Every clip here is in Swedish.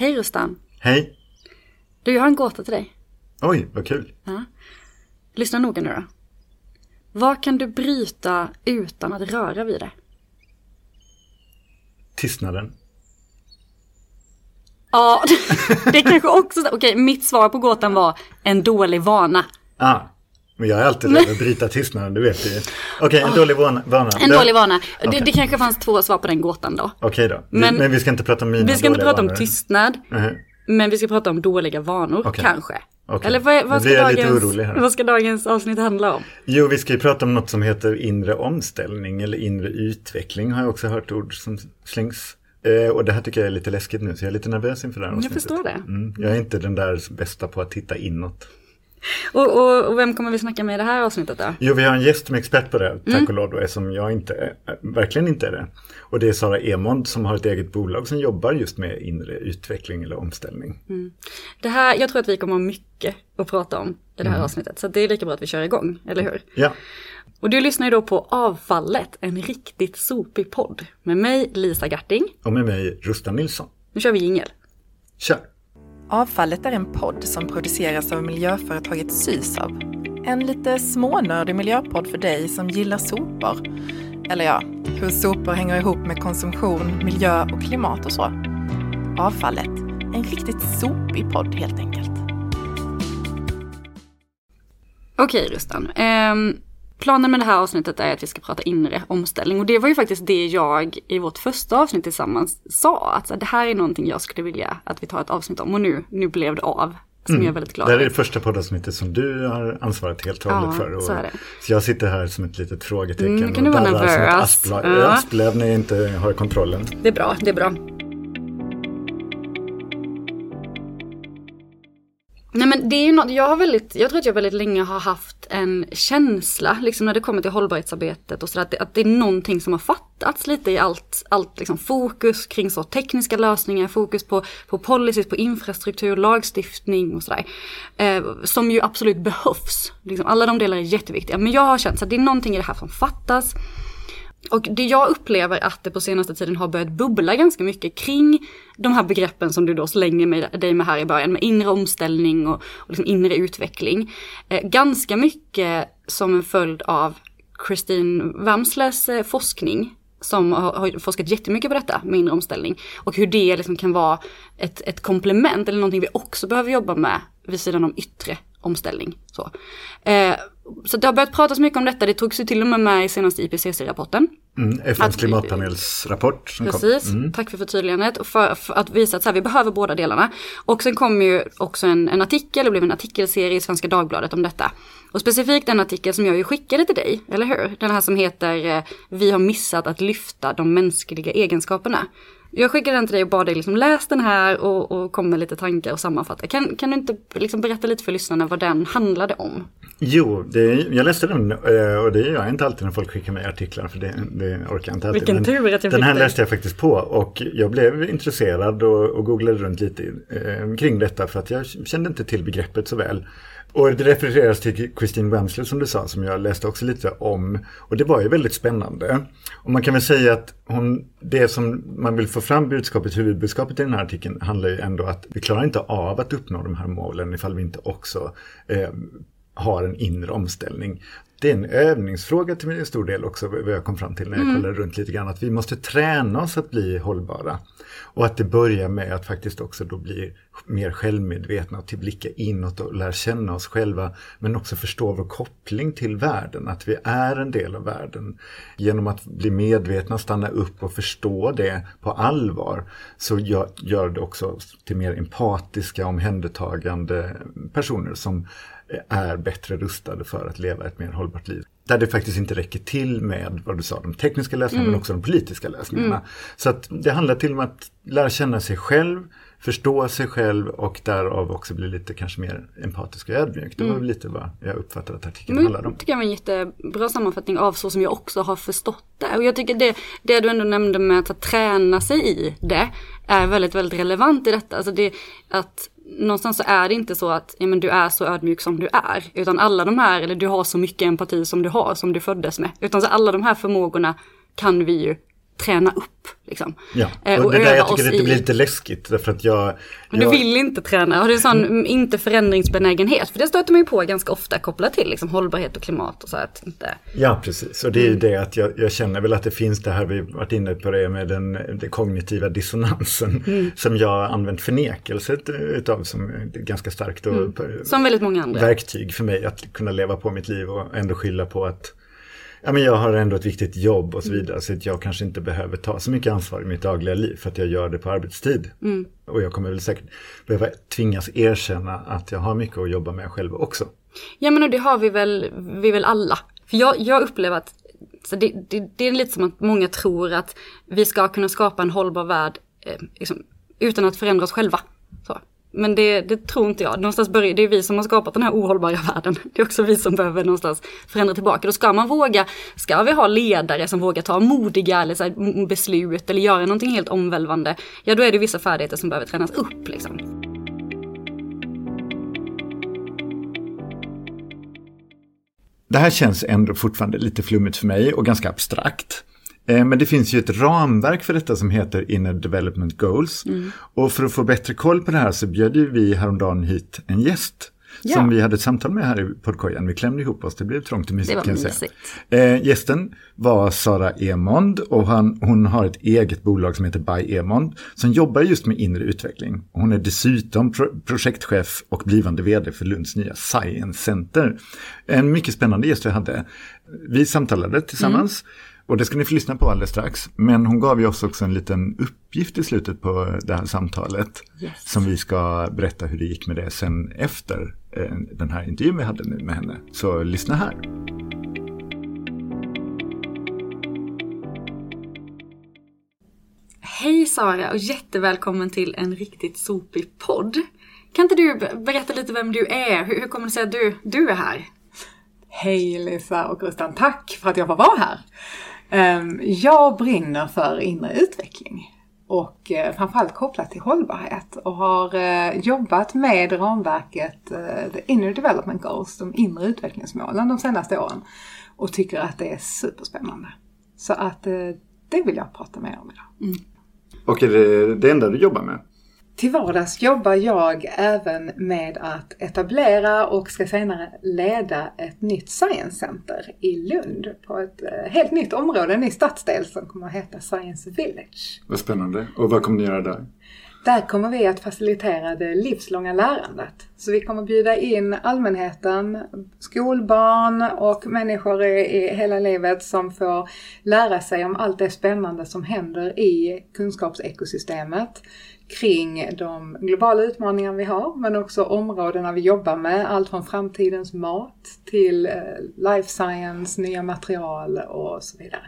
Hej Rustan. Hej. Du, jag har en gåta till dig. Oj, vad kul. Ja. Lyssna noga nu då. Vad kan du bryta utan att röra vid det? Tystnaden. Ja, det kanske också... Okej, mitt svar på gåtan var en dålig vana. Ah, men jag är alltid rädd att bryta tystnaden, du vet ju. Okej, en dålig vana. En Det- dålig vana. Det, Okej. det kanske fanns två svar på den gåtan då. Okej då. Men- Men, vi ska inte prata om mina Vi ska inte prata om vanor. tystnad, Mhm. men vi ska prata om dåliga vanor, Okej. kanske. Okej. Eller vad, vad, ska jag dagens, vad ska dagens avsnitt handla om? Jo, vi ska ju prata om något som heter inre omställning eller inre utveckling har jag också hört ord som slängs. Eh, och det här tycker jag är lite läskigt nu, så jag är lite nervös inför det här Jag avsnittet. förstår det. Mm, jag är inte den där bästa på att titta inåt. Och, och, och vem kommer vi snacka med i det här avsnittet då? Jo, vi har en gäst som är expert på det, tack Mm. och lov, då, som jag inte verkligen inte är det. Och det är Sara Emond som har ett eget bolag som jobbar just med inre utveckling eller omställning. Det här, jag tror att vi kommer ha mycket att prata om i det Mm. här avsnittet, så det är lika bra att vi kör igång, eller hur? Ja, Och du lyssnar ju då på Avfallet, en riktigt sopig podd. Med mig, Lisa Garting. och med mig Rustan Nilsson. Nu kör vi jingel. Kör! Avfallet är en podd som produceras av miljöföretaget Sysav. En lite smånördig miljöpodd för dig som gillar sopor. Eller ja, hur sopor hänger ihop med konsumtion, miljö och klimat och så. Avfallet, en riktigt sopig podd helt enkelt. Okej Rustan. Um planen med det här avsnittet är att vi ska prata inre omställning. Och det var ju faktiskt det jag i vårt första avsnitt tillsammans sa. Att det här är någonting jag skulle vilja att vi tar ett avsnitt om. Och nu, nu blev det av. Som jag är väldigt glad Det här är det första poddavsnittet som du har ansvarat helt och hållet Ja, för. Och, så är det. så jag sitter här som ett litet frågetecken. Mm, nu kan och du vara darrar som ett asplöv när jag inte har kontrollen. Det är bra, det är bra. Nej men det är ju något, jag har väldigt, jag tror att jag väldigt länge har haft en känsla, liksom när det kommer till hållbarhetsarbetet och sådär, att, det- att det är någonting som har fattats lite i allt, allt liksom fokus kring så tekniska lösningar, fokus på, på policies, på infrastruktur, lagstiftning och sådär. Eh, som ju absolut behövs. Liksom, alla de delarna är jätteviktiga. Men jag har känt att det är någonting i det här som fattas. Och det jag upplever att det på senaste tiden har börjat bubbla ganska mycket kring de här begreppen som du då slänger med, dig med här i början, med inre omställning och, och liksom inre utveckling. Eh, ganska mycket som en följd av Christine Wamsles eh, forskning som har, har forskat jättemycket på detta med inre omställning. Och hur det liksom kan vara ett, ett komplement eller någonting vi också behöver jobba med vid sidan om yttre omställning. Så, eh, så det har börjat pratas mycket om detta, det togs ju till och med med i senaste IPCC-rapporten. Mm, FNs Att- klimatpanelsrapport som Precis, kom. Mm. tack för förtydligandet. Och för, för att visa att så här, vi behöver båda delarna. Och sen kom ju också en, en artikel, det blev en artikelserie i Svenska Dagbladet om detta. Och specifikt den artikel som jag ju skickade till dig, eller hur? Den här som heter eh, Vi har missat att lyfta de mänskliga egenskaperna. Jag skickade den till dig och bad dig liksom läs den här och, och kom med lite tankar och sammanfatta. Kan, kan du inte liksom berätta lite för lyssnarna vad den handlade om? Jo, det, jag läste den eh, och det gör jag inte alltid när folk skickar mig artiklar för det, det orkar jag inte alltid. Vilken tur att jag Den här dig. läste jag faktiskt på och jag blev intresserad och, och googlade runt lite eh, kring detta för att jag kände inte till begreppet så väl. Och det refereras till Christine Wamsley som du sa, som jag läste också lite om. Och det var ju väldigt spännande. Och man kan väl säga att hon, det som man vill få fram budskapet, huvudbudskapet i den här artikeln handlar ju ändå att vi klarar inte av att uppnå de här målen ifall vi inte också eh, har en inre omställning. Det är en övningsfråga till stor del också vad jag kom fram till när jag Mm. kollade runt lite grann. Att vi måste träna oss att bli hållbara. Och att det börjar med att faktiskt också då bli mer självmedvetna och till blicka inåt och lära känna oss själva. Men också förstå vår koppling till världen, att vi är en del av världen. Genom att bli medvetna, stanna upp och förstå det på allvar så gör, gör det också oss till mer empatiska, omhändertagande personer som är bättre rustade för att leva ett mer hållbart liv. Där det faktiskt inte räcker till med, vad du sa, de tekniska lösningarna men också de politiska lösningarna. Så att det handlar till om att lära känna sig själv, förstå sig själv och därav också bli lite kanske mer empatisk och ödmjuk. Det var väl lite vad jag uppfattade att artikeln handlade om. Det tycker jag var en jättebra sammanfattning av så som jag också har förstått det. Och jag tycker det, det du ändå nämnde med att, att träna sig i det är väldigt, väldigt relevant i detta. Alltså det, att någonstans så är det inte så att ja, men du är så ödmjuk som du är. Utan alla de här, eller du har så mycket empati som du har, som du föddes med. Utan så alla de här förmågorna kan vi ju träna upp. Liksom. Ja, Eh, och, och det där jag tycker det i- blir lite läskigt därför att jag... Men du jag vill inte träna, har du en sån mm. inte förändringsbenägenhet? För det stöter man ju på ganska ofta kopplat till liksom, hållbarhet och klimat och så att inte... Ja, precis. Och det är Mm. ju det att jag, jag känner väl att det finns det här, vi varit inne på det med den, den kognitiva dissonansen Mm. som jag har använt förnekelse utav som ganska starkt och Mm. Som väldigt många andra. verktyg för mig att kunna leva på mitt liv och ändå skylla på att ja, men jag har ändå ett viktigt jobb och så Mm. vidare så att jag kanske inte behöver ta så mycket ansvar i mitt dagliga liv för att jag gör det på arbetstid. Mm. Och jag kommer väl säkert behöva tvingas erkänna att jag har mycket att jobba med själv också. Ja men och det har vi väl, vi väl alla. För jag, jag upplever att så det, det, det är lite som att många tror att vi ska kunna skapa en hållbar värld eh, liksom, utan att förändra oss själva. Så. Men det, det tror inte jag. Någonstans börjar, det är vi som har skapat den här ohållbara världen. Det är också vi som behöver någonstans förändra tillbaka. Då ska man våga, ska vi ha ledare som vågar ta modiga eller så här, beslut eller göra någonting helt omvälvande. Ja då är det vissa färdigheter som behöver tränas upp liksom. Det här känns ändå fortfarande lite flummigt för mig och ganska abstrakt. Eh, Men det finns ju ett ramverk för detta som heter Inner Development Goals. Och för att få bättre koll på det här så bjöd ju vi häromdagen hit en gäst. Ja. Som vi hade ett samtal med här i poddkojan. Vi klämde ihop oss, det blev trångt och mysigt Det var kan jag säga. mysigt. Eh, gästen var Sara Emond och han, hon har ett eget bolag som heter By Emond som jobbar just med inre utveckling. Hon är dessutom pro projektchef och blivande vd för Lunds nya Science Center. En mycket spännande gäst vi hade. Vi samtalade tillsammans och det ska ni få lyssna på alldeles strax. Men hon gav ju oss också en liten uppgift i slutet på det här samtalet. Yes. Som vi ska berätta hur det gick med det sen efter eh, den här intervjun vi hade nu med henne. Så lyssna här. Hej Sara och jättevälkommen till en riktigt sopig podd. Kan inte du be- berätta lite vem du är? Hur, hur kommer det sig att du, du är här? Hej Lisa och Gusten, tack för att jag får vara här. Ehm, jag brinner för inre utveckling och eh, framförallt kopplat till hållbarhet och har eh, jobbat med ramverket eh, The Inner Development Goals, de inre utvecklingsmålen de senaste åren och tycker att det är superspännande. Så att det vill jag prata mer om idag. Mm. Och är det det enda du jobbar med? Till vardags jobbar jag även med att etablera och ska senare leda ett nytt Science Center i Lund på ett eh, helt nytt område, en ny stadsdel som kommer att heta Science Village. Vad spännande. Och vad kommer ni göra där? Där kommer vi att facilitera det livslånga lärandet. Så vi kommer bjuda in allmänheten, skolbarn och människor i, i hela livet som får lära sig om allt det spännande som händer i kunskapsekosystemet kring de globala utmaningar vi har, men också områdena vi jobbar med. Allt från framtidens mat till eh, life science, nya material och så vidare.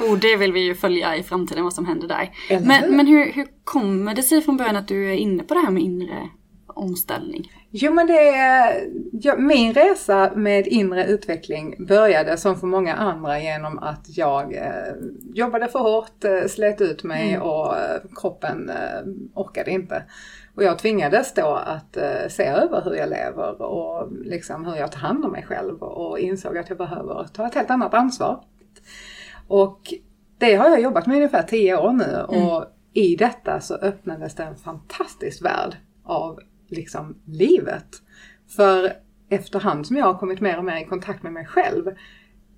Oh, det vill vi ju följa i framtiden vad som händer där. Men, men hur, hur kommer det sig från början att du är inne på det här med inre omställning? Jo men det är, ja, min resa med inre utveckling började som för många andra genom att jag eh, jobbade för hårt, eh, slet ut mig och eh, kroppen eh, orkade inte. Och jag tvingades då att eh, se över hur jag lever och liksom hur jag tar hand om mig själv och insåg att jag behöver ta ett helt annat ansvar. Och det har jag jobbat med i ungefär tio år nu och i detta så öppnades det en fantastisk värld av liksom livet. För efterhand som jag har kommit mer och mer i kontakt med mig själv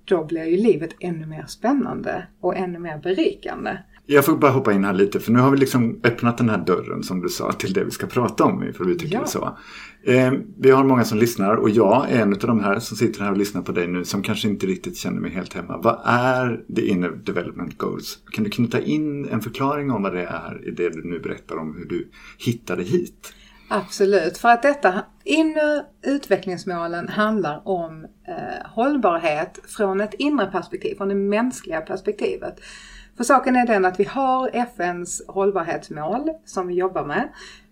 då blir ju livet ännu mer spännande och ännu mer berikande. Jag får bara hoppa in här lite, för nu har vi liksom öppnat den här dörren som du sa till det vi ska prata om, för att uttrycka Ja. det så. Eh, vi har många som lyssnar och jag är en av de här som sitter här och lyssnar på dig nu som kanske inte riktigt känner mig helt hemma. Vad är the inner development goals? Kan du knyta in en förklaring om vad det är i det du nu berättar om hur du hittade hit? Absolut, för att detta inre utvecklingsmålen handlar om eh, hållbarhet från ett inre perspektiv, från det mänskliga perspektivet. För saken är den att vi har FNs hållbarhetsmål som vi jobbar med,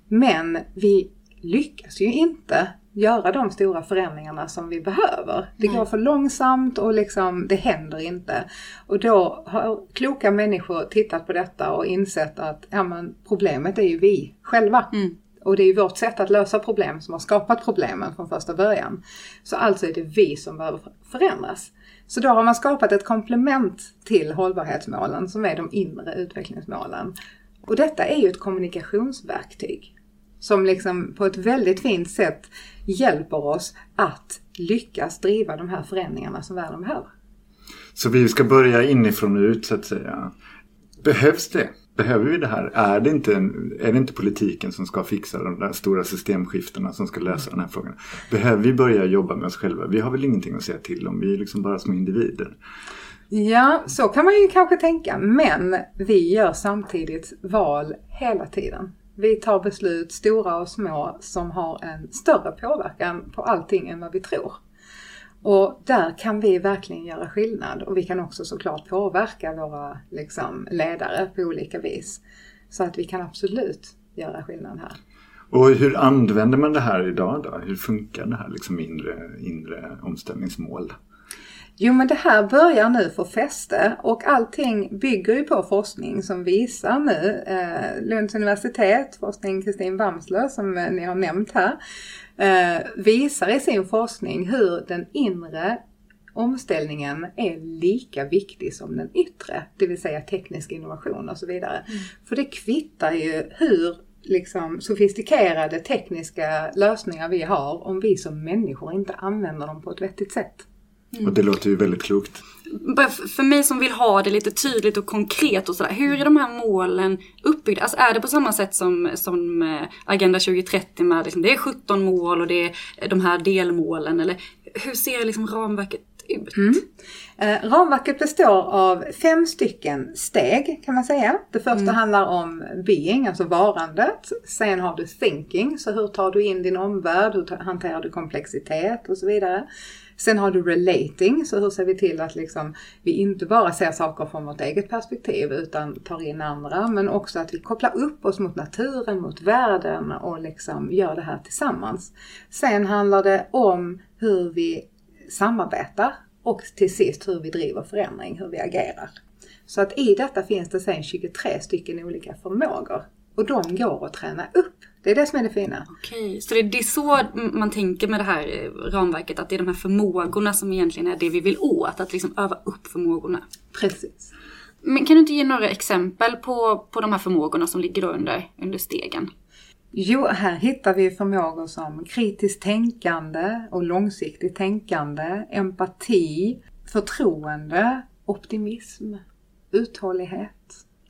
men vi lyckas ju inte göra de stora förändringarna som vi behöver. Det går för långsamt och liksom, det händer inte. Och då har kloka människor tittat på detta och insett att ja, men, problemet är ju vi själva. Och det är ju vårt sätt att lösa problem som har skapat problemen från första början. Så alltså är det vi som behöver förändras. Så då har man skapat ett komplement till hållbarhetsmålen som är de inre utvecklingsmålen. Och detta är ju ett kommunikationsverktyg som liksom på ett väldigt fint sätt hjälper oss att lyckas driva de här förändringarna som världen behöver. Så vi ska börja inifrån och ut så att säga. Behövs det? Behöver vi det här? Är det, inte, är det inte politiken som ska fixa de där stora systemskiftena som ska lösa den här frågan? Behöver vi börja jobba med oss själva? Vi har väl ingenting att säga till om, vi är liksom bara små individer. Ja, så kan man ju kanske tänka. Men vi gör samtidigt val hela tiden. Vi tar beslut, stora och små, som har en större påverkan på allting än vad vi tror. Och där kan vi verkligen göra skillnad och vi kan också såklart påverka våra liksom, ledare på olika vis. Så att vi kan absolut göra skillnad här. Och hur använder man det här idag då? Hur funkar det här liksom inre, inre omställningsmål? Jo men det här börjar nu få fäste och allting bygger ju på forskning som visar nu, eh, Lunds universitet, forskning Kristin Bamslö som eh, ni har nämnt här, visar i sin forskning hur den inre omställningen är lika viktig som den yttre, det vill säga teknisk innovation och så vidare. Mm. För det kvittar ju hur liksom, sofistikerade tekniska lösningar vi har om vi som människor inte använder dem på ett vettigt sätt. Mm. Och det låter ju väldigt klokt. För mig som vill ha det lite tydligt och konkret och sådär. Hur är de här målen uppbyggda? Alltså är det på samma sätt som, som eh, Agenda 2030 med liksom, det är 17 mål och det är de här delmålen? Eller hur ser liksom ramverket ut? Mm. Eh, ramverket består av fem stycken steg kan man säga. Det första mm. handlar om being, alltså varandet. Sen har du thinking, så hur tar du in din omvärld, hur hanterar du komplexitet och så vidare. Sen har du relating, så hur ser vi till att liksom, vi inte bara ser saker från vårt eget perspektiv utan tar in andra, men också att vi kopplar upp oss mot naturen, mot världen och liksom gör det här tillsammans. Sen handlar det om hur vi samarbetar och till sist hur vi driver förändring, hur vi agerar. Så att i detta finns det sen 23 stycken olika förmågor och de går att träna upp. Det är det som är det fina. Okej, så det är, det är så man tänker med det här eh, ramverket, att det är de här förmågorna som egentligen är det vi vill åt, att liksom öva upp förmågorna. Precis. Men kan du inte ge några exempel på, på de här förmågorna som ligger under, under stegen? Jo, här hittar vi förmågor som kritiskt tänkande och långsiktigt tänkande, empati, förtroende, optimism, uthållighet.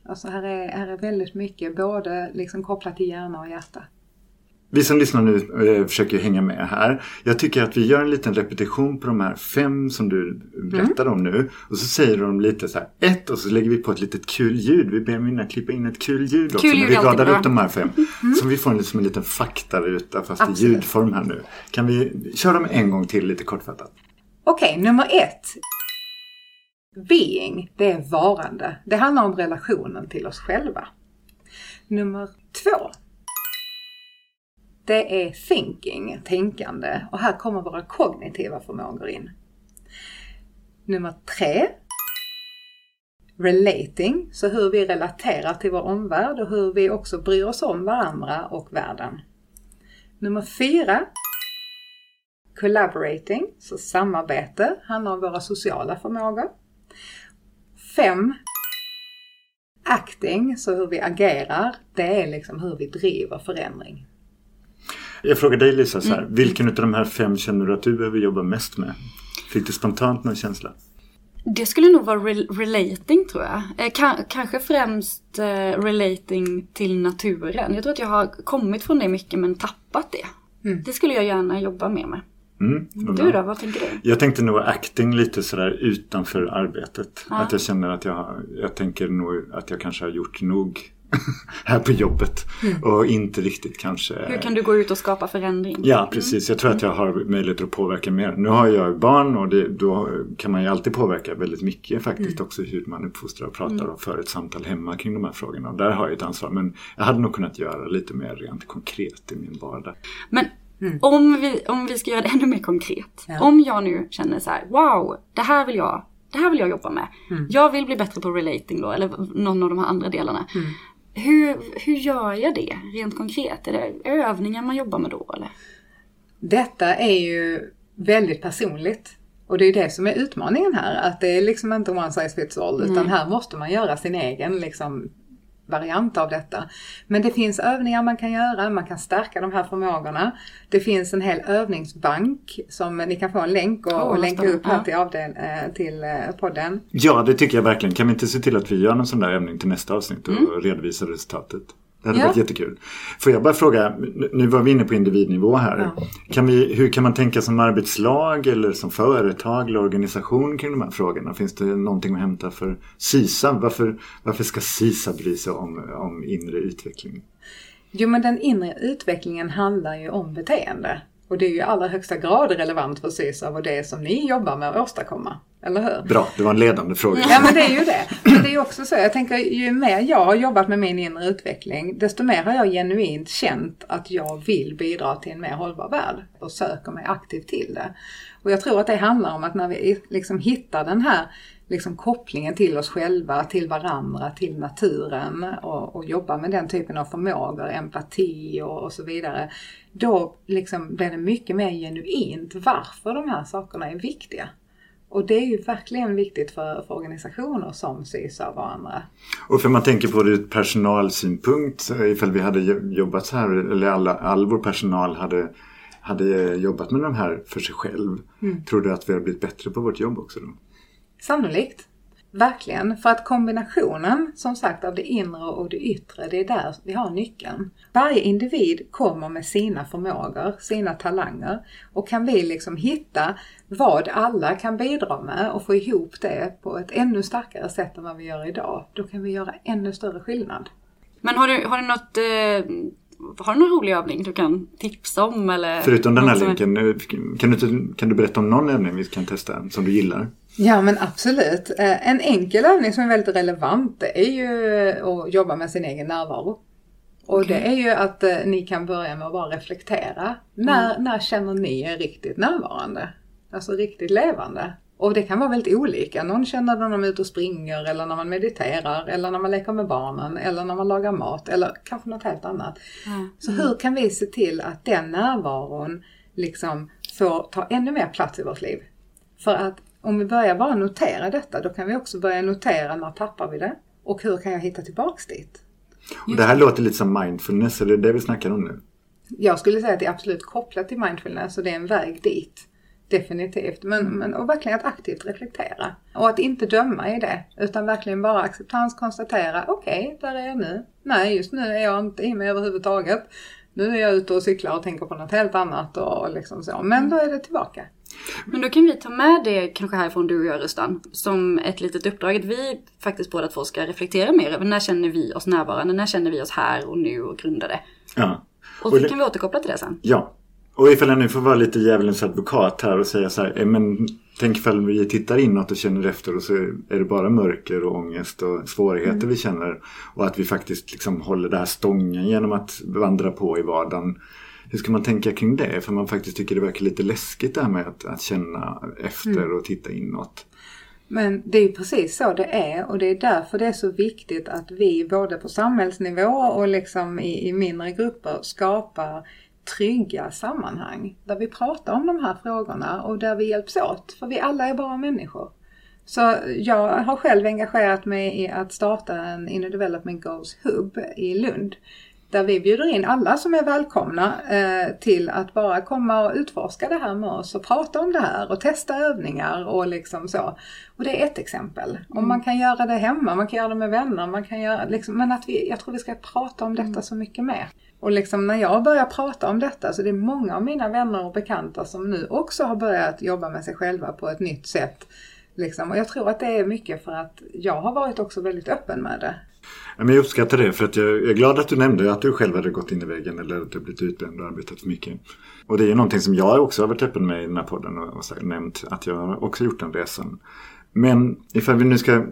Alltså här är, här är väldigt mycket både liksom kopplat till hjärna och hjärta. Vi som lyssnar nu eh, försöker hänga med här. Jag tycker att vi gör en liten repetition på de här fem som du berättade mm. om nu. Och så säger de lite så här ett och så lägger vi på ett litet kul ljud. Vi ber Minna klippa in ett kul ljud också. Kul ljud vi radar upp de här fem. Mm. Så vi får en, liksom en liten faktaruta fast Absolut. i ljudform här nu. Kan vi köra dem en gång till lite kortfattat? Okej, okay, nummer ett. Being, det är varande. Det handlar om relationen till oss själva. Nummer två. Det är thinking, tänkande. Och här kommer våra kognitiva förmågor in. Nummer tre. Relating, så hur vi relaterar till vår omvärld och hur vi också bryr oss om varandra och världen. Nummer fyra. Collaborating, så samarbete handlar om våra sociala förmågor. Fem. Acting, så hur vi agerar, det är liksom hur vi driver förändring. Jag frågar dig Lisa, så här, mm. vilken av de här fem känner du att du behöver jobba mest med? Fick du spontant någon känsla? Det skulle nog vara re relating tror jag. Eh, kanske främst eh, relating till naturen. Jag tror att jag har kommit från det mycket men tappat det. Mm. Det skulle jag gärna jobba mer med. Mm, du då, vad tänker du? Jag tänkte nog acting lite sådär utanför arbetet. Ja. Att jag känner att jag, jag tänker nog att jag kanske har gjort nog här på jobbet. Mm. Och inte riktigt kanske... Hur kan du gå ut och skapa förändring? Ja precis, jag tror att jag har möjlighet att påverka mer. Nu har jag barn och det, då kan man ju alltid påverka väldigt mycket faktiskt mm. också hur man uppfostrar och pratar mm. och för ett samtal hemma kring de här frågorna. Och där har jag ett ansvar men jag hade nog kunnat göra lite mer rent konkret i min vardag. Men Mm. Om, vi, om vi ska göra det ännu mer konkret. Ja. Om jag nu känner så här, wow, det här vill jag, det här vill jag jobba med. Mm. Jag vill bli bättre på relating då, eller någon av de här andra delarna. Mm. Hur, hur gör jag det rent konkret? Är det övningar man jobbar med då eller? Detta är ju väldigt personligt. Och det är det som är utmaningen här, att det är liksom inte one size fits all, utan Nej. här måste man göra sin egen liksom, variant av detta. Men det finns övningar man kan göra, man kan stärka de här förmågorna. Det finns en hel övningsbank som ni kan få en länk och, Åh, och länka upp här till, avdel, eh, till eh, podden. Ja, det tycker jag verkligen. Kan vi inte se till att vi gör en sån där övning till nästa avsnitt och redovisar resultatet? Det hade Ja. varit jättekul. Får jag bara fråga, nu- var vi inne på individnivå här. Ja. Kan vi, hur kan man tänka som arbetslag eller som företag eller organisation kring de här frågorna? Finns det någonting att hämta för SISA? Varför, varför ska SISA bry sig om, om inre utveckling? Jo men den inre utvecklingen handlar ju om beteende. Och det är ju i allra högsta grad relevant för SYSAV och det som ni jobbar med att åstadkomma. Eller hur? Bra, det var en ledande fråga. Ja men det är ju det. Men det är också så, jag tänker ju mer jag har jobbat med min inre utveckling, desto mer har jag genuint känt att jag vill bidra till en mer hållbar värld och söker mig aktivt till det. Och jag tror att det handlar om att när vi liksom hittar den här liksom kopplingen till oss själva, till varandra, till naturen och, och jobbar med den typen av förmågor, empati och, och så vidare. Då liksom blir det mycket mer genuint varför de här sakerna är viktiga. Och det är ju verkligen viktigt för, för organisationer som SYSAV och andra. Och för man tänker på det ur personalsynpunkt, ifall vi hade jobbat så här, eller alla, all vår personal hade, hade jobbat med de här för sig själv. Tror du att vi har blivit bättre på vårt jobb också då? Sannolikt. Verkligen. För att kombinationen, som sagt, av det inre och det yttre, det är där vi har nyckeln. Varje individ kommer med sina förmågor, sina talanger. Och kan vi liksom hitta vad alla kan bidra med och få ihop det på ett ännu starkare sätt än vad vi gör idag, då kan vi göra ännu större skillnad. Men har du, har du något, eh, har du någon rolig övning du kan tipsa om eller? Förutom den här länken, eh, kan du, kan du berätta om någon övning vi kan testa som du gillar? Ja men absolut. Eh, En enkel övning som är väldigt relevant det är ju att jobba med sin egen närvaro. Och det är ju att eh, ni kan börja med att bara reflektera. När, när känner ni er riktigt närvarande? Alltså riktigt levande. Och det kan vara väldigt olika. Någon känner när de är ute och springer eller när man mediterar eller när man leker med barnen eller när man lagar mat eller kanske något helt annat. Ja. Så hur kan vi se till att den närvaron liksom får ta ännu mer plats i vårt liv? För att om vi börjar bara notera detta, då kan vi också börja notera när tappar vi det? Och hur kan jag hitta tillbaks dit? Och det här låter lite som mindfulness, eller det är det vi snackar om nu? Jag skulle säga att det är absolut kopplat till mindfulness och det är en väg dit. Definitivt. Men, men och verkligen att aktivt reflektera. Och att inte döma i det. Utan verkligen bara acceptans konstatera, okej, där är jag nu. Nej, just nu är jag inte i mig överhuvudtaget. Nu är jag ute och cyklar och tänker på något helt annat och liksom så. Men då är det tillbaka. Men då kan vi ta med det kanske härifrån du och jag Rustan. Som ett litet uppdrag att vi faktiskt båda två ska reflektera mer över när känner vi oss närvarande, när känner vi oss här och nu och grundade. Ja. Och Och så kan vi återkoppla till det sen. Ja. Och ifall jag nu får vara lite djävulens advokat här och säga så här, eh, men tänk ifall vi tittar inåt och känner efter och så är det bara mörker och ångest och svårigheter vi känner. Och att vi faktiskt liksom håller det här stången genom att vandra på i vardagen. Hur ska man tänka kring det? För man faktiskt tycker det verkar lite läskigt det här med att, att känna efter och titta inåt. Men det är precis så det är och det är därför det är så viktigt att vi både på samhällsnivå och liksom i, i mindre grupper skapar trygga sammanhang där vi pratar om de här frågorna och där vi hjälps åt. För vi alla är bara människor. Så jag har själv engagerat mig i att starta en Inner Development Goals Hub i Lund. Där vi bjuder in alla som är välkomna eh, till att bara komma och utforska det här med oss och prata om det här och testa övningar och liksom så. Och det är ett exempel. Om man kan göra det hemma, man kan göra det med vänner, man kan göra liksom, men att vi, jag tror vi ska prata om detta så mycket mer. Och liksom när jag börjar prata om detta så det är många av mina vänner och bekanta som nu också har börjat jobba med sig själva på ett nytt sätt. Liksom. Och jag tror att det är mycket för att jag har varit också väldigt öppen med det. Men jag uppskattar det för att jag är glad att du nämnde att du själv hade gått in i väggen eller att du blivit utbränd och arbetat för mycket. Och det är ju någonting som jag också har varit öppen med i den här podden och, och nämnt att jag har också gjort den resan. Men ifall vi nu ska,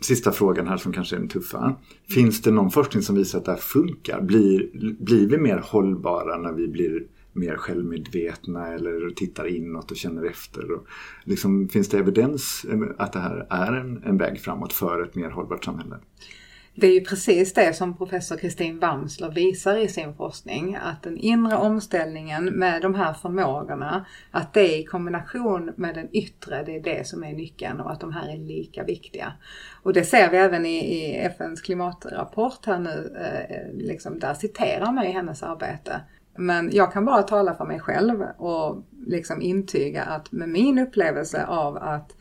sista frågan här som kanske är den tuffa. Finns det någon forskning som visar att det här funkar? Blir, blir vi mer hållbara när vi blir mer självmedvetna eller tittar inåt och känner efter? Och liksom, finns det evidens att det här är en, en väg framåt för ett mer hållbart samhälle? Det är ju precis det som professor Kristin Bamsler visar i sin forskning, att den inre omställningen med de här förmågorna, att det i kombination med den yttre, det är det som är nyckeln och att de här är lika viktiga. Och det ser vi även i, i FNs klimatrapport här nu, eh, liksom där citerar man ju hennes arbete. Men jag kan bara tala för mig själv och liksom intyga att med min upplevelse av att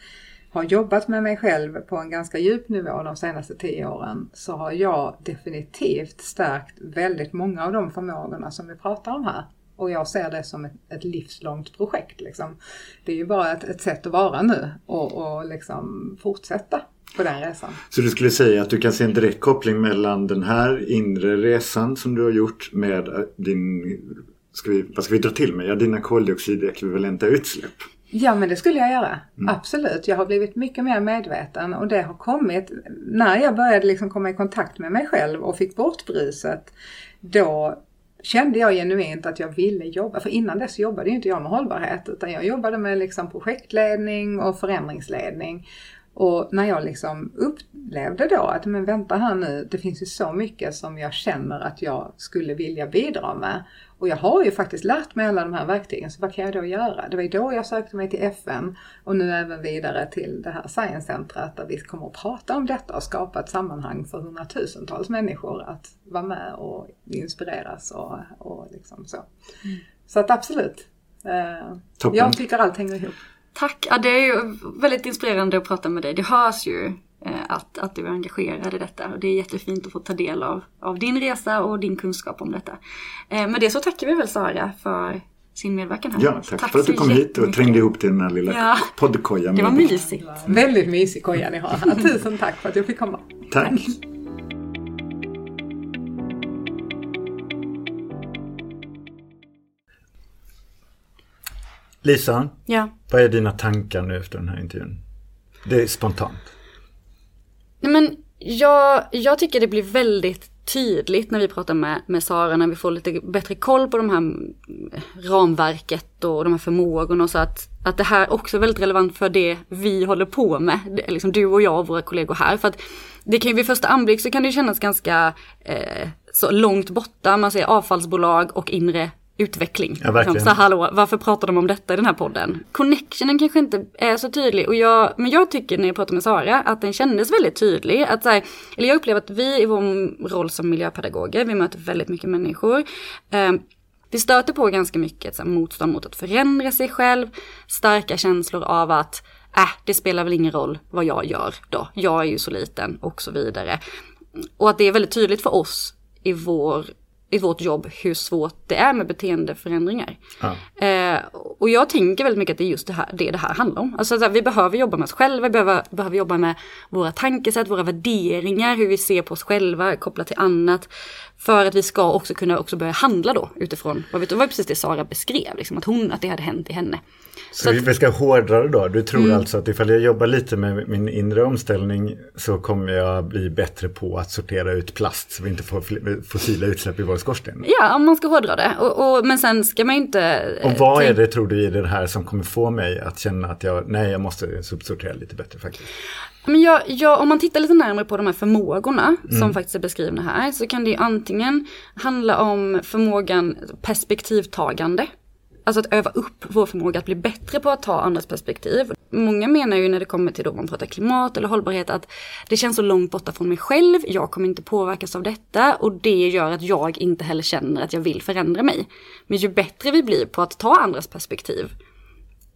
har jobbat med mig själv på en ganska djup nivå de senaste tio åren så har jag definitivt stärkt väldigt många av de förmågorna som vi pratar om här. Och jag ser det som ett, ett livslångt projekt. Liksom. Det är ju bara ett, ett sätt att vara nu och, och liksom fortsätta på den resan. Så du skulle säga att du kan se en direkt koppling mellan den här inre resan som du har gjort med äh, din, ska vi, vad ska vi dra till med, ja, dina koldioxidekvivalenta utsläpp? Ja men det skulle jag göra. Mm. Absolut. Jag har blivit mycket mer medveten och det har kommit när jag började liksom komma i kontakt med mig själv och fick bort bruset. Då kände jag genuint att jag ville jobba. För innan dess jobbade inte jag med hållbarhet utan jag jobbade med liksom projektledning och förändringsledning. Och när jag liksom upplevde då att, men vänta här nu, det finns ju så mycket som jag känner att jag skulle vilja bidra med. Och jag har ju faktiskt lärt mig alla de här verktygen, så vad kan jag då göra? Det var ju då jag sökte mig till FN och nu även vidare till det här Science Centret där vi kommer att prata om detta och skapa ett sammanhang för hundratusentals människor att vara med och inspireras och, och liksom så. Mm. Så att absolut. Eh, jag tycker allt hänger ihop. Tack! Ja, det är ju väldigt inspirerande att prata med dig. Det hörs ju eh, att, att du är engagerad i detta. Och det är jättefint att få ta del av, av din resa och din kunskap om detta. Eh, med det så tackar vi väl Sara för sin medverkan här. Ja, tack, tack för att du kom hit och trängde ihop till den här lilla ja. poddkojan. Det var mysigt. Väldigt mysig koja ni har. Tusen tack för att jag fick komma. Tack. tack. Lisa, ja. vad är dina tankar nu efter den här intervjun? Det är spontant. Nej, men jag, jag tycker det blir väldigt tydligt när vi pratar med, med Sara, när vi får lite bättre koll på de här ramverket och de här förmågorna och så att, att det här också är väldigt relevant för det vi håller på med, det, liksom du och jag och våra kollegor här. För att det kan ju vid första anblick så kan det kännas ganska eh, så långt borta, man säger avfallsbolag och inre utveckling. Ja, verkligen. Så hallå, varför pratar de om detta i den här podden? Connectionen kanske inte är så tydlig, och jag, men jag tycker när jag pratar med Sara att den kändes väldigt tydlig. Att så här, eller jag upplever att vi i vår roll som miljöpedagoger, vi möter väldigt mycket människor. Eh, vi stöter på ganska mycket så här, motstånd mot att förändra sig själv, starka känslor av att äh, det spelar väl ingen roll vad jag gör då, jag är ju så liten och så vidare. Och att det är väldigt tydligt för oss i vår i vårt jobb hur svårt det är med beteendeförändringar. Ja. Eh, och jag tänker väldigt mycket att det är just det här det, det här handlar om. Alltså, här, vi behöver jobba med oss själva, vi behöver, behöver jobba med våra tankesätt, våra värderingar, hur vi ser på oss själva kopplat till annat. För att vi ska också kunna också börja handla då utifrån, vad vet det var precis det Sara beskrev, liksom, att, hon, att det hade hänt i henne. Så, så vi ska hårdra det då. Du tror mm. alltså att ifall jag jobbar lite med min inre omställning så kommer jag bli bättre på att sortera ut plast så vi inte får fossila utsläpp i våra skorsten? Ja, om man ska hårdra det. Och, och, men sen ska man inte... Och vad är det tror du i det här som kommer få mig att känna att jag, nej jag måste subsortera lite bättre faktiskt? Men jag, jag, om man tittar lite närmare på de här förmågorna mm. som faktiskt är beskrivna här så kan det ju antingen handla om förmågan perspektivtagande. Alltså att öva upp vår förmåga att bli bättre på att ta andras perspektiv. Många menar ju när det kommer till då man pratar klimat eller hållbarhet att det känns så långt borta från mig själv, jag kommer inte påverkas av detta och det gör att jag inte heller känner att jag vill förändra mig. Men ju bättre vi blir på att ta andras perspektiv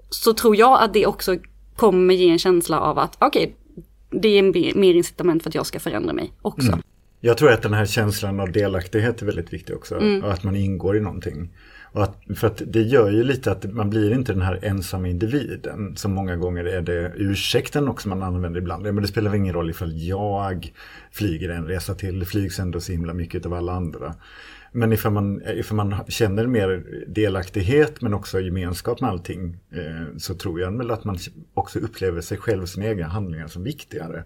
så tror jag att det också kommer ge en känsla av att okej, okay, det är mer incitament för att jag ska förändra mig också. Mm. Jag tror att den här känslan av delaktighet är väldigt viktig också. Mm. Att man ingår i någonting. Och att, för att det gör ju lite att man blir inte den här ensamma individen som många gånger är det ursäkten också man använder ibland. Men det spelar ingen roll ifall jag flyger en resa till, det flygs ändå så himla mycket av alla andra. Men ifall man, ifall man känner mer delaktighet men också gemenskap med allting eh, så tror jag väl att man också upplever sig själv och sina egna handlingar som viktigare.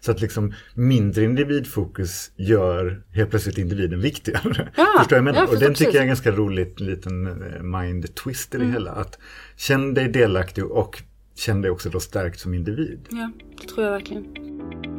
Så att liksom mindre individfokus gör helt plötsligt individen viktigare. Ja, Förstår jag menar? och den tycker jag är en ganska rolig liten eh, mind twist i det mm. hela. Att känn dig delaktig och känn dig också då stärkt som individ. Ja, det tror jag verkligen.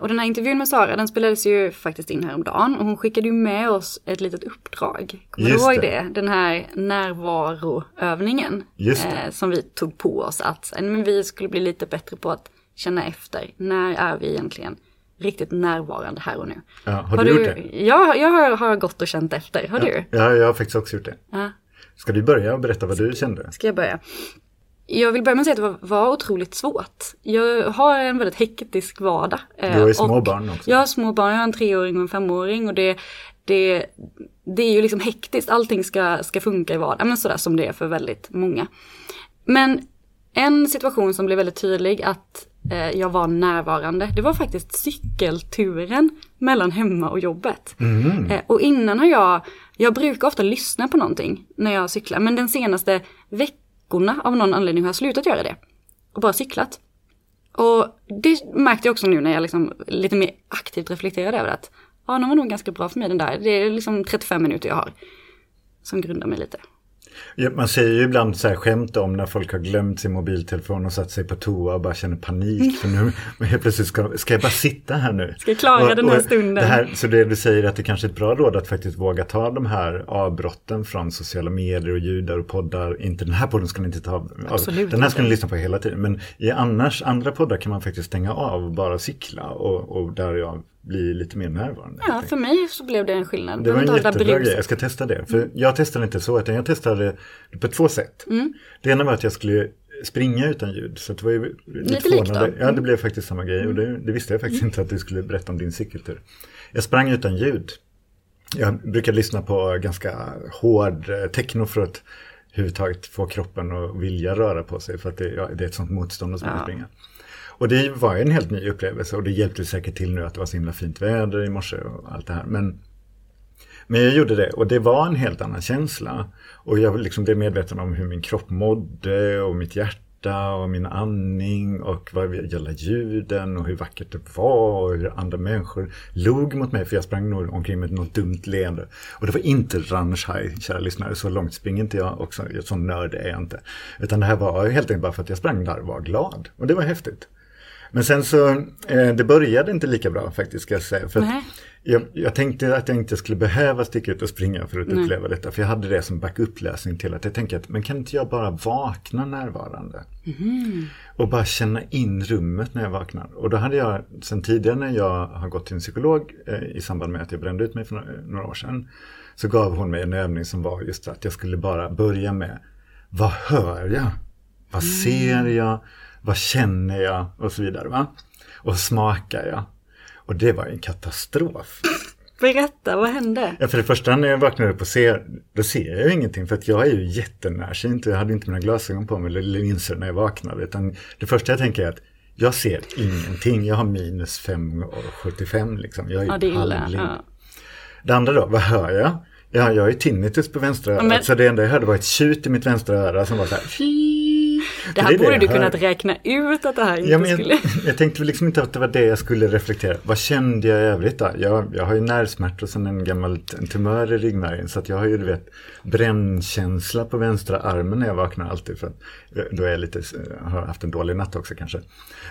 Och den här intervjun med Sara den spelades ju faktiskt in häromdagen och hon skickade ju med oss ett litet uppdrag. Kommer du Just ihåg det. det? Den här närvaroövningen. Just det. Eh, som vi tog på oss att eh, men vi skulle bli lite bättre på att känna efter. När är vi egentligen riktigt närvarande här och nu? Ja, har, du gjort det? Ja, jag har, har gått och känt efter. Har du? Ja, jag har faktiskt också gjort det. Ja. Ska du börja och berätta vad du kände? Ska jag börja? Jag vill börja med att säga att det var, var otroligt svårt. Jag har en väldigt hektisk vardag. Du har ju Eh, små barn också. Jag har små barn, jag har en treåring och en femåring och det, det, det är ju liksom hektiskt. Allting ska, ska funka i vardagen, men sådär som det är för väldigt många. Men en situation som blev väldigt tydlig att eh, jag var närvarande, det var faktiskt cykelturen mellan hemma och jobbet. Mm. Eh, och innan har jag, jag brukar ofta lyssna på någonting när jag cyklar, men den senaste veckorna av någon anledning har jag slutat göra det. Och bara cyklat. Och det märkte jag också nu när jag liksom lite mer aktivt reflekterade över att ja, den var nog ganska bra för mig den där. Det är liksom 35 minuter jag har. Som grundar mig lite. Man säger ju ibland så här skämt om när folk har glömt sin mobiltelefon och satt sig på toa och bara känner panik. För nu helt plötsligt ska, ska jag bara sitta här nu. Ska jag klara den här stunden? Det här, så det du säger att det kanske är ett bra råd att faktiskt våga ta de här avbrotten från sociala medier och ljudar och poddar. Inte den här podden ska ni inte ta. Absolut den här ska ni lyssna på hela tiden. Men i annars andra poddar kan man faktiskt stänga av och bara cykla och, och där blir lite mer närvarande. Ja, för mig så blev det en skillnad. Det var en jättebra grej, jag ska testa det. För jag testade inte så, utan jag testade på två sätt. Mm. Det ena var att jag skulle springa utan ljud. Så det var ju lite, Lite likt då. Ja, det Mm. blev faktiskt samma grej. Och det, det visste jag faktiskt inte att du skulle berätta om din cykeltur. Jag sprang utan ljud. Jag brukar lyssna på ganska hård eh, techno för att överhuvudtaget få kroppen att vilja röra på sig. För att det, ja, det är ett sånt motstånd att Ja. Och det var en helt ny upplevelse och det hjälpte säkert till nu att det var så himla fint väder i morse och allt det här. Men, men jag gjorde det och det var en helt annan känsla. Och jag liksom blev medveten om hur min kropp mådde och mitt hjärta och min andning och vad gäller ljuden och hur vackert det var och hur andra människor log mot mig för jag sprang nog omkring med något dumt leende. Och det var inte Ranchai, kära lyssnare, så långt springer inte jag också, sån nörd är jag inte. Utan det här var helt enkelt bara för att jag sprang där och var glad. Och det var häftigt. Men sen så, eh, det började inte lika bra faktiskt ska jag säga. För jag, jag tänkte att jag inte skulle behöva sticka ut och springa för att Nej. uppleva detta. För jag hade det som backup-läsning till att jag tänkte att men kan inte jag bara vakna närvarande? Och bara känna in rummet när jag vaknar. Och då hade jag sen tidigare när jag har gått till en psykolog eh, i samband med att jag brände ut mig för några, några år sedan. Så gav hon mig en övning som var just att jag skulle bara börja med vad hör jag? Vad ser jag? Vad känner jag? Och så vidare. Va? Och smakar jag? Och det var en katastrof. Berätta, vad hände? Ja, för det första när jag vaknade upp och ser, då ser jag ju ingenting för att jag är ju jättenärsynt och jag hade inte mina glasögon på mig eller linser när jag vaknade. Utan det första jag tänker är att jag ser ingenting. Jag har minus 5,75 liksom. Jag är Ja, det är halvblind. Ja. Det andra då, vad hör jag? Ja, jag har ju tinnitus på vänstra örat. Men- Så det enda jag hörde var ett tjut i mitt vänstra öra som var så här. Det här är borde jag du kunnat räkna ut att det här inte Ja, men jag, skulle... jag tänkte liksom inte att det var det jag skulle reflektera. Vad kände jag i övrigt då? Jag, jag har ju nervsmärtor sen en gammal en tumör i ryggmärgen. Så att jag har ju du vet brännkänsla på vänstra armen när jag vaknar alltid. För att, då är jag lite, har haft en dålig natt också kanske.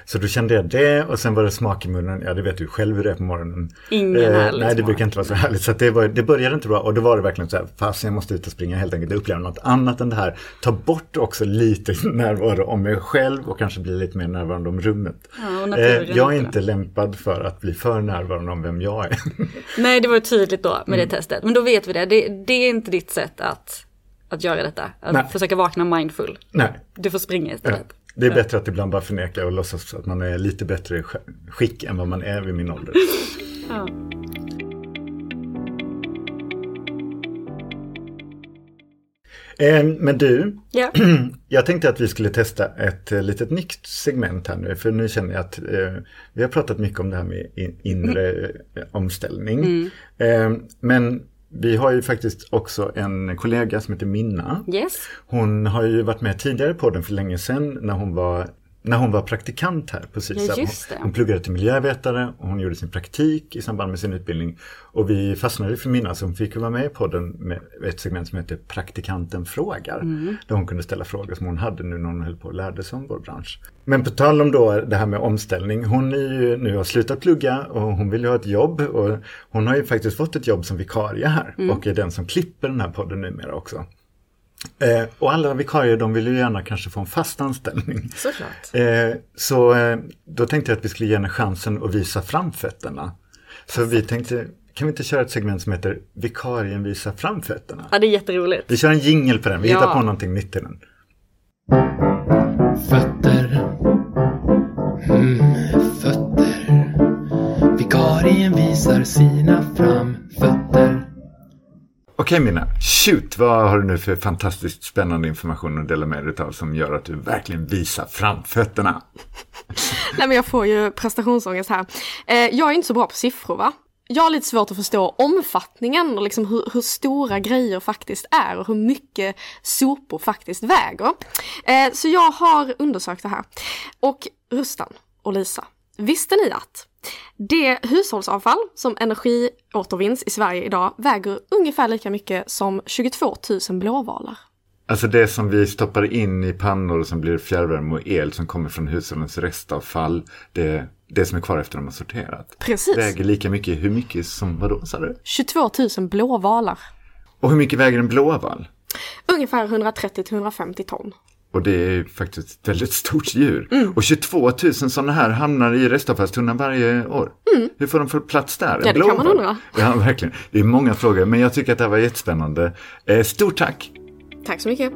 Så då kände jag det och sen var det smak i munnen. Ja det vet du själv hur det är på morgonen. Ingen härlig Nej det smak. brukar inte vara så härligt. Så det, var, det började inte bra och då var det verkligen så här. Fast jag måste ut och springa helt enkelt. Uppleva något annat än det här. Ta bort också lite närvaro om mig själv och kanske bli lite mer närvarande om rummet. Ja, Eh, jag är inte lämpad för att bli för närvarande om vem jag är. Nej, det var tydligt då med Mm. det testet. Men då vet vi det. Det, det är inte ditt sätt att, att göra detta. Att Nej. försöka vakna mindful. Nej, Du får springa ja. istället. det är bättre att ibland bara förneka och låtsas att man är lite bättre skick än vad man är vid min ålder. Ja. Men du, Ja. jag tänkte att vi skulle testa ett eh, litet nytt segment här nu. För nu känner jag att eh, vi har pratat mycket om det här med in, inre eh, omställning. Eh, men vi har ju faktiskt också en kollega som heter Minna. Yes. Hon har ju varit med tidigare på den för länge sedan när hon var när hon var praktikant här på Sysav. Ja. Hon, hon pluggade till miljövetare och hon gjorde sin praktik i samband med sin utbildning. Och vi fastnade för Minna så hon fick vara med i podden med ett segment som heter Praktikanten frågar. Mm. Där hon kunde ställa frågor som hon hade nu när hon höll på och lärde sig om vår bransch. Men på tal om då det här med omställning. Hon är ju, nu har slutat plugga och hon vill ju ha ett jobb. Och hon har ju faktiskt fått ett jobb som vikarie här Mm. och är den som klipper den här podden numera också. Eh, och alla vikarier de vill ju gärna kanske få en fast anställning. Såklart. Eh, så eh, då tänkte jag att vi skulle ge henne chansen att visa framfötterna. Så vi tänkte, kan vi inte köra ett segment som heter Vikarien visar framfötterna? Ja, det är jätteroligt. Vi kör en jingel på den, vi Ja. hittar på någonting nytt till den. Fötter. Mm, fötter. Vikarien visar sina framfötter. Okej Mina, shoot! Vad har du nu för fantastiskt spännande information att dela med dig av som gör att du verkligen visar framfötterna? Nej men jag får ju prestationsångest här. Eh, jag är inte så bra på siffror va? Jag har lite svårt att förstå omfattningen och liksom hur, hur stora grejer faktiskt är och hur mycket sopor faktiskt väger. Eh, så jag har undersökt det här. Och Rustan och Lisa, visste ni att det hushållsavfall som energiåtervinns i Sverige idag väger ungefär lika mycket som 22 000 blåvalar? Alltså det som vi stoppar in i pannor som blir fjärrvärme och el som kommer från hushållens restavfall, det, det som är kvar efter de har sorterat. Precis. Väger lika mycket, hur mycket som vadå sa du? 22 000 blåvalar. Och hur mycket väger en blåval? Ungefär 130-150 ton. Och det är faktiskt ett väldigt stort djur. Mm. Och 22 000 sådana här hamnar i restavfallstunnan varje år. Hur får de för plats där? Mm. Ja, det kan man undra. Ja, verkligen. Det är många frågor, men jag tycker att det här var jättespännande. Eh, stort tack! Tack så mycket.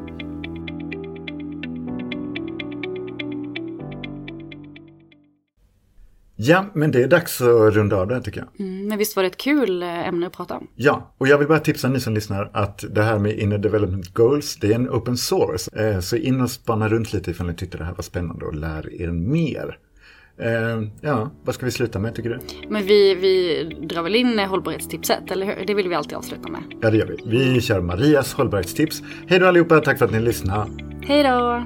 Ja, men det är dags att runda av det här tycker jag. Mm, men visst var det ett kul eh, ämne att prata om? Ja, och jag vill bara tipsa ni som lyssnar att det här med Inner Development Goals, det är en open source. Eh, så in och spana runt lite ifall ni tyckte det här var spännande och lär er mer. Eh, ja, vad ska vi sluta med tycker du? Men vi, vi drar väl in hållbarhetstipset, eller hur? Det vill vi alltid avsluta med. Ja, det gör vi. Vi kör Marias hållbarhetstips. Hej då allihopa, tack för att ni lyssnade. Hej då!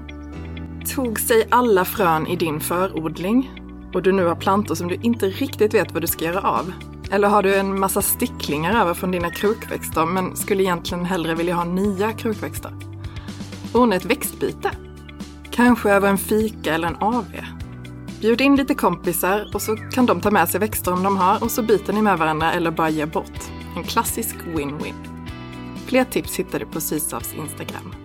Tog sig alla frön i din förodling och du nu har plantor som du inte riktigt vet vad du ska göra av? Eller har du en massa sticklingar över från dina krukväxter men skulle egentligen hellre vilja ha nya krukväxter? Ordna ett växtbyte? Kanske över en fika eller en AV? Bjud in lite kompisar och så kan de ta med sig växter om de har och så byter ni med varandra eller bara ger bort. En klassisk win-win. Fler tips hittar du på Sysavs Instagram.